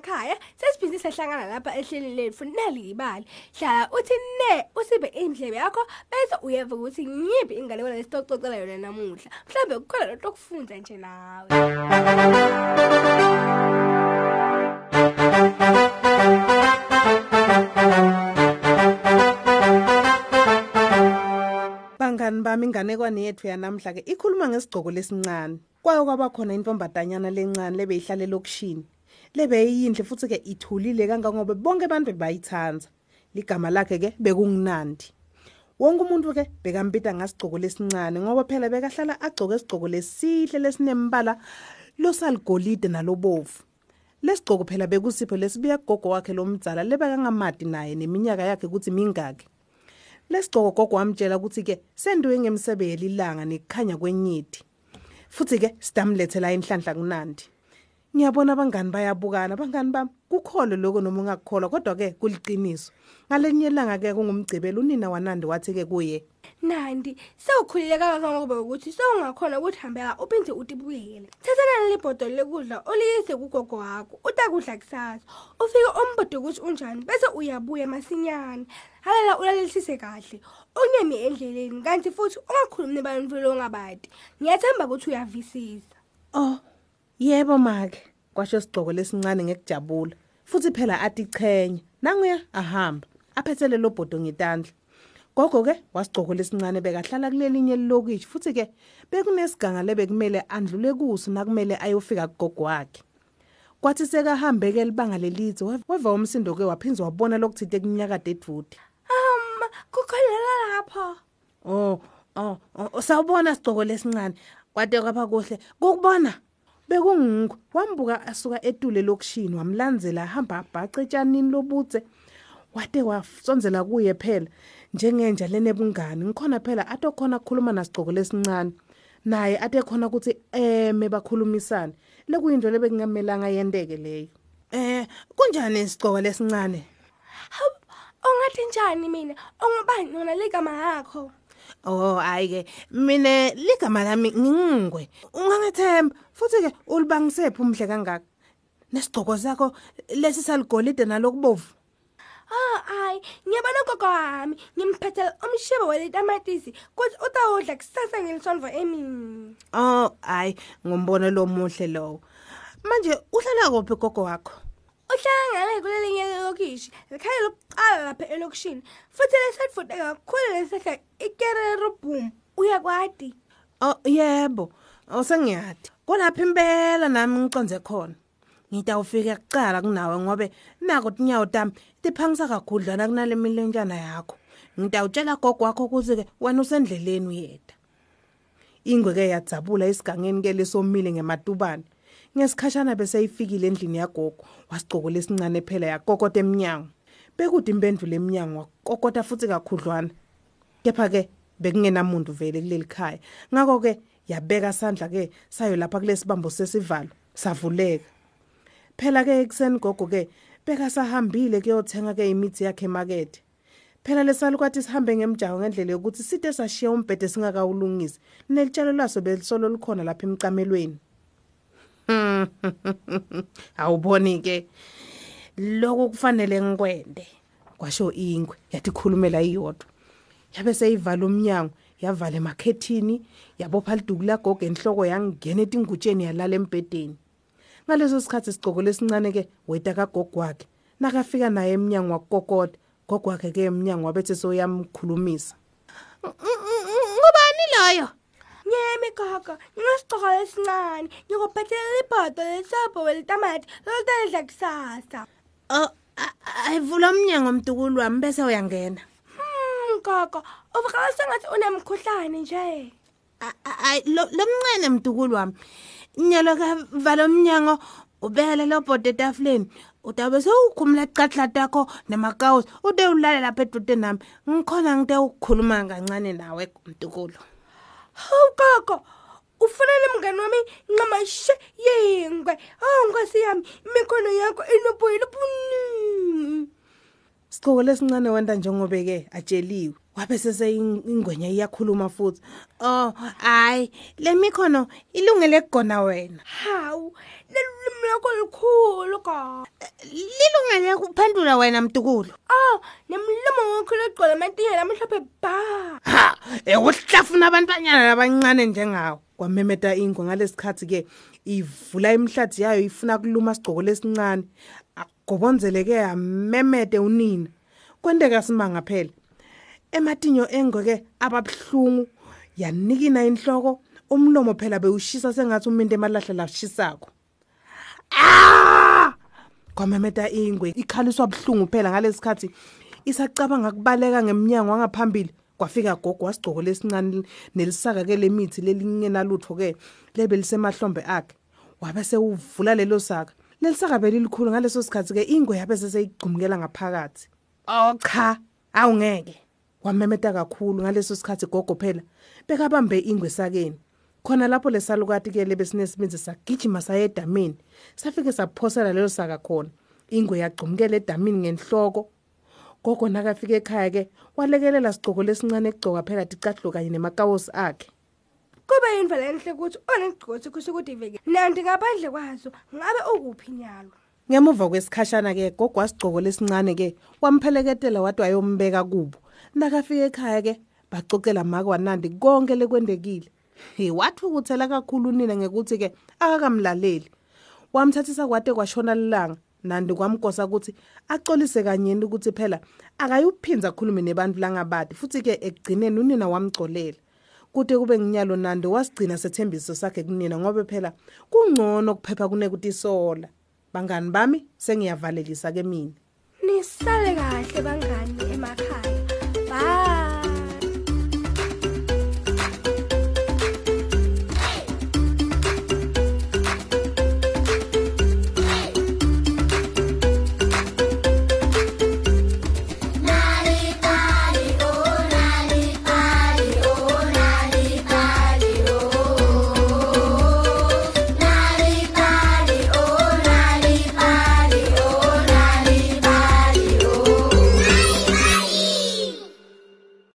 emakhaya sesiphinde sahlangana lapha ehleleni lethu. Nalibali hlala uthi ne usiphe indlebe yakho bese uyeva ukuthi ngiyiphi inganekwane lesicocela yona namuhla. Mhlawumbe kukhona lonto okufunza nje nawe. Bangani bami inganekwane yethu yanamhla ke ikhuluma ngesigqoko lesincane. Kwayo kwaba khona intombatanyana lencane lebe ihlale lokushini. Lebe yindle futhi ke ithulile kangangobe bonke abantu bayithanza. Ligama lakhe ke bekunginandi. Wonke umuntu ke bekampita ngasigqoko lesincane ngoba phela bekahlala agcoke isigqoko lesihle lesinembala losaligolide nalobovu. Lesigqoko phela bekusipho lesibuya gogo wakhe lomdzala lebeka ngamadi naye neminyaka yakhe ukuthi mingaki. lesigqoko gogo wamtshela ukuthi ke senduwe ngemsebeli ilanga nekukhanya kwenyithi futhi ke sidamlethela inhlanhla kunandi ngiyabona abangani bayabukana abangani bami kukholo lokho noma ungakukholwa kodwa ke kuliqiniso. Ngalenye ilanga ke kungumgcibelo unina wanandi wathi ke kuye Nandi sewukhulile kangangoba ukuthi sewungakhona ukuthi hambela uphinde utibuyele thathana leli bhodolo lekudla oliyise kugogo wakho utakudla kusasa. Ufike umbode ukuthi unjani bese uyabuya masinyane. Halela ulalelisise kahle ungemi endleleni kanti futhi ungakhulumi nebantfu longabati ngiyathemba ukuthi uyavisisa. Oh. Yebo make. Kwasho sigqoko lesincane ngekujabula. Futhi phela athi chenye. Nanguya ahamba. Aphethele lo bhodo ngitandla gogo ke wasigqoko lesincane bekahlala kulelinye lilokishi futhi ke bekunesiganga lebekumele andlule kuso nakumele ayofika kugogo wakhe. Kwathi sekahambe ke libanga lelithe weva umsindo ke waphinza wabona lokuthite kunyakade edude um kukhona lapho. Oh oh oh, sawubona sigqoko lesincane. Kwade kwapha kuhle. Kokubona bekungikho wambuka asuka etule lokushini wamlandzela hamba abhaca etshanini lobutse wade wasonzela kuye phela njengenja lenebungani. Ngikhona phela atokhona ukukhuluma nasigqoko lesincane. Naye ate khona ukuthi eme bakhulumisane lekuyinto lebekungamelanga yenteke leyo. Eh kunjani isigqoko lesincane? Hawu, ungathi njani mina? Ungubani wona ligama lakho Oh hayi ke mina ligama lami ngingwe ungangethemba futhi ke ulibangisephi umhle kangaka? Nesigqoko sakho lesi saligolide nalokubovu Ah hayi ngiyabona gogo wami ngimphethela umshebo weletamatisi kuthi utawudla kusasa ngelisondvo emini. Oh hayi ngombona lo muhle lowo. Manje uhlala kuphi gogo wakho? Uhlala ngale kulelinye lelokishi likhaya lokuqala lapha elokishini futhi lesadfude kakhulu lesehla ikerero boom uyakwati Oh yebo awusengiyadi kulapha impela nami ngiconze khona. Ngitawufika kuqala kunawe ngobe nako tinyawo tami tiphangisa kakhudlwana kunale milenjana yakho. Ngitawutshela gogo wakho ukuthi ke wena usendleleni uyeda ingwe ke yadzabula isigangeni ke lesomile ngematubane. Ngesikhashana bese ifikile endlini yagogo wasigcoko lesincane phela yakokota eminyango bekude impendulo eminyango wakokota futhi kakhudlwana. Kepha ke bekungenamuntu vele kuleli khaya. Ngakho ke yabeka sandla ke sayo lapha kulesibambo sesivalo savuleka. Phela ke ekseni gogo ke beka sahambile kuyothenga ke imithi yakhe emakethe. Phela lesalukwathi sihambe ngemjaho ngendlela yokuthi side sashiya umbhede singakawulungisi. Nelitshalo laso belisolo likhona lapha emcamelweni. awuboni ke. Lokho kufanele ngikwende. Kwasho ingwe yathi khulumela iyodwa. Yabe seyivala umnyango yavala emakhethini yabopha liduku lagogo enhloko yangena etingutsheni yalala embhedeni. Ngaleso sikhathi sigcoko lesincane ke weta kagogo wakhe. Nakafika naye eminyango wakukokota gogo wakhe ke eminyango wabethe soyamkhulumisa ngubani loyo? Nyemi gogo, ngisigqoko lesincane, ngikuphathela ibhodo lesobho welitamati lolutadla kusasa. oh ayivula umnyango mdukulu wami bese uyangena Hmm gogo, uvakala sengathi unemkhuhlane nje. ay lomncane mdukulu wami nyalo ka vala umnyango ubekele lo bhode etafuleni utabe sewukhumula icatla takho nemakawusi ude ulale lapha edude nami ngikhona ngite ukukhuluma kancane nawe mdukulu Hawu gogo, ufuna nemngani wami ncamashe yengwe. Hawu nkosi yami, imikhono yakho inoboyela buningi. Sigcoko lesincane wenda njengobe ke atsheliwe. Wabe sese ingwenya iyakhuluma futhi. Oh, hayi, lemikhono ilungele kugona wena. Hawu, lelulimi lakho likhulu ka. Lilungele kuphendula wena mtukulu ah nemlomo wakho legqola amatinya lamhlophe ba. Ha ekuhlafuna abantwanyana abancane njengawo kwamemeta ingwe ngalesikhathi ke ivula imhlathi yayo ifuna kuluma sigqoko lesincane. Agobonzeleke amemete unina. Kwenteka simanga phela. Ematinyo engweke ababhlungu yanikina inhloko. Umlomo phela bewushisa sengathi umuntu emalahla lashisako ah kwamemeta ingwe ikhaliswa buhlungu phela ngalesikhathi. Isacabanga kubaleka ngeminyango wangaphambili kwafika gogo wasigcoko lesincane nelisaka ke lemithi lelingenalutho ke lebe lisemahlombe akhe. Wabe sewuvula lelo saka. Lelisaka belilikhulu ngaleso sikhathi ke ingwe yabe seseyigcumukela ngaphakathi. Oh cha. Awungeke wamemeta kakhulu ngaleso sikhathi gogo phela. Bekabambe ingwe sakeni khona lapho lesalukati ke lebe sinesibinzi sagijima saye edamini. Safike saphosela lelo saka khona. Ingwe yagcumukela edamini ngenhloko. Gogo nakafika ekhaya ke walekelela sigqoko lesincane egcoka phela ticatlo kanye nemakawosi akhe. Kube yindlela enhle ukuthi onesigqoko sikho sokudiveke nanti ngaphandle kwazo ngabe ukuphi nyalo? Ngemuva kwesikhashana ke gogo wasigqoko lesincane ke wampheleketela wathi wayombeka kubo. Nakafika ekhaya ke baxoxela maka wanandi konke lekwendekile. He wathi ukuthela kakhulu unina ngekuthi ke akakamlaleli. Wamthathisa kwade kwashona lilanga nandi kwamgosa ukuthi axolise kanyeni ukuthi phela akayuphinza akhulume nebantu langabadi futhi ke ekugcineni unina wamgcolela kude kube nginyalo nandi wasigcina sethembiso sakhe kunina ngoba phela kungcono kuphepha kunekuthi isola bangani bami sengiyavalelisa ke mina. Nisale kahle bangani emakhaya. Bye.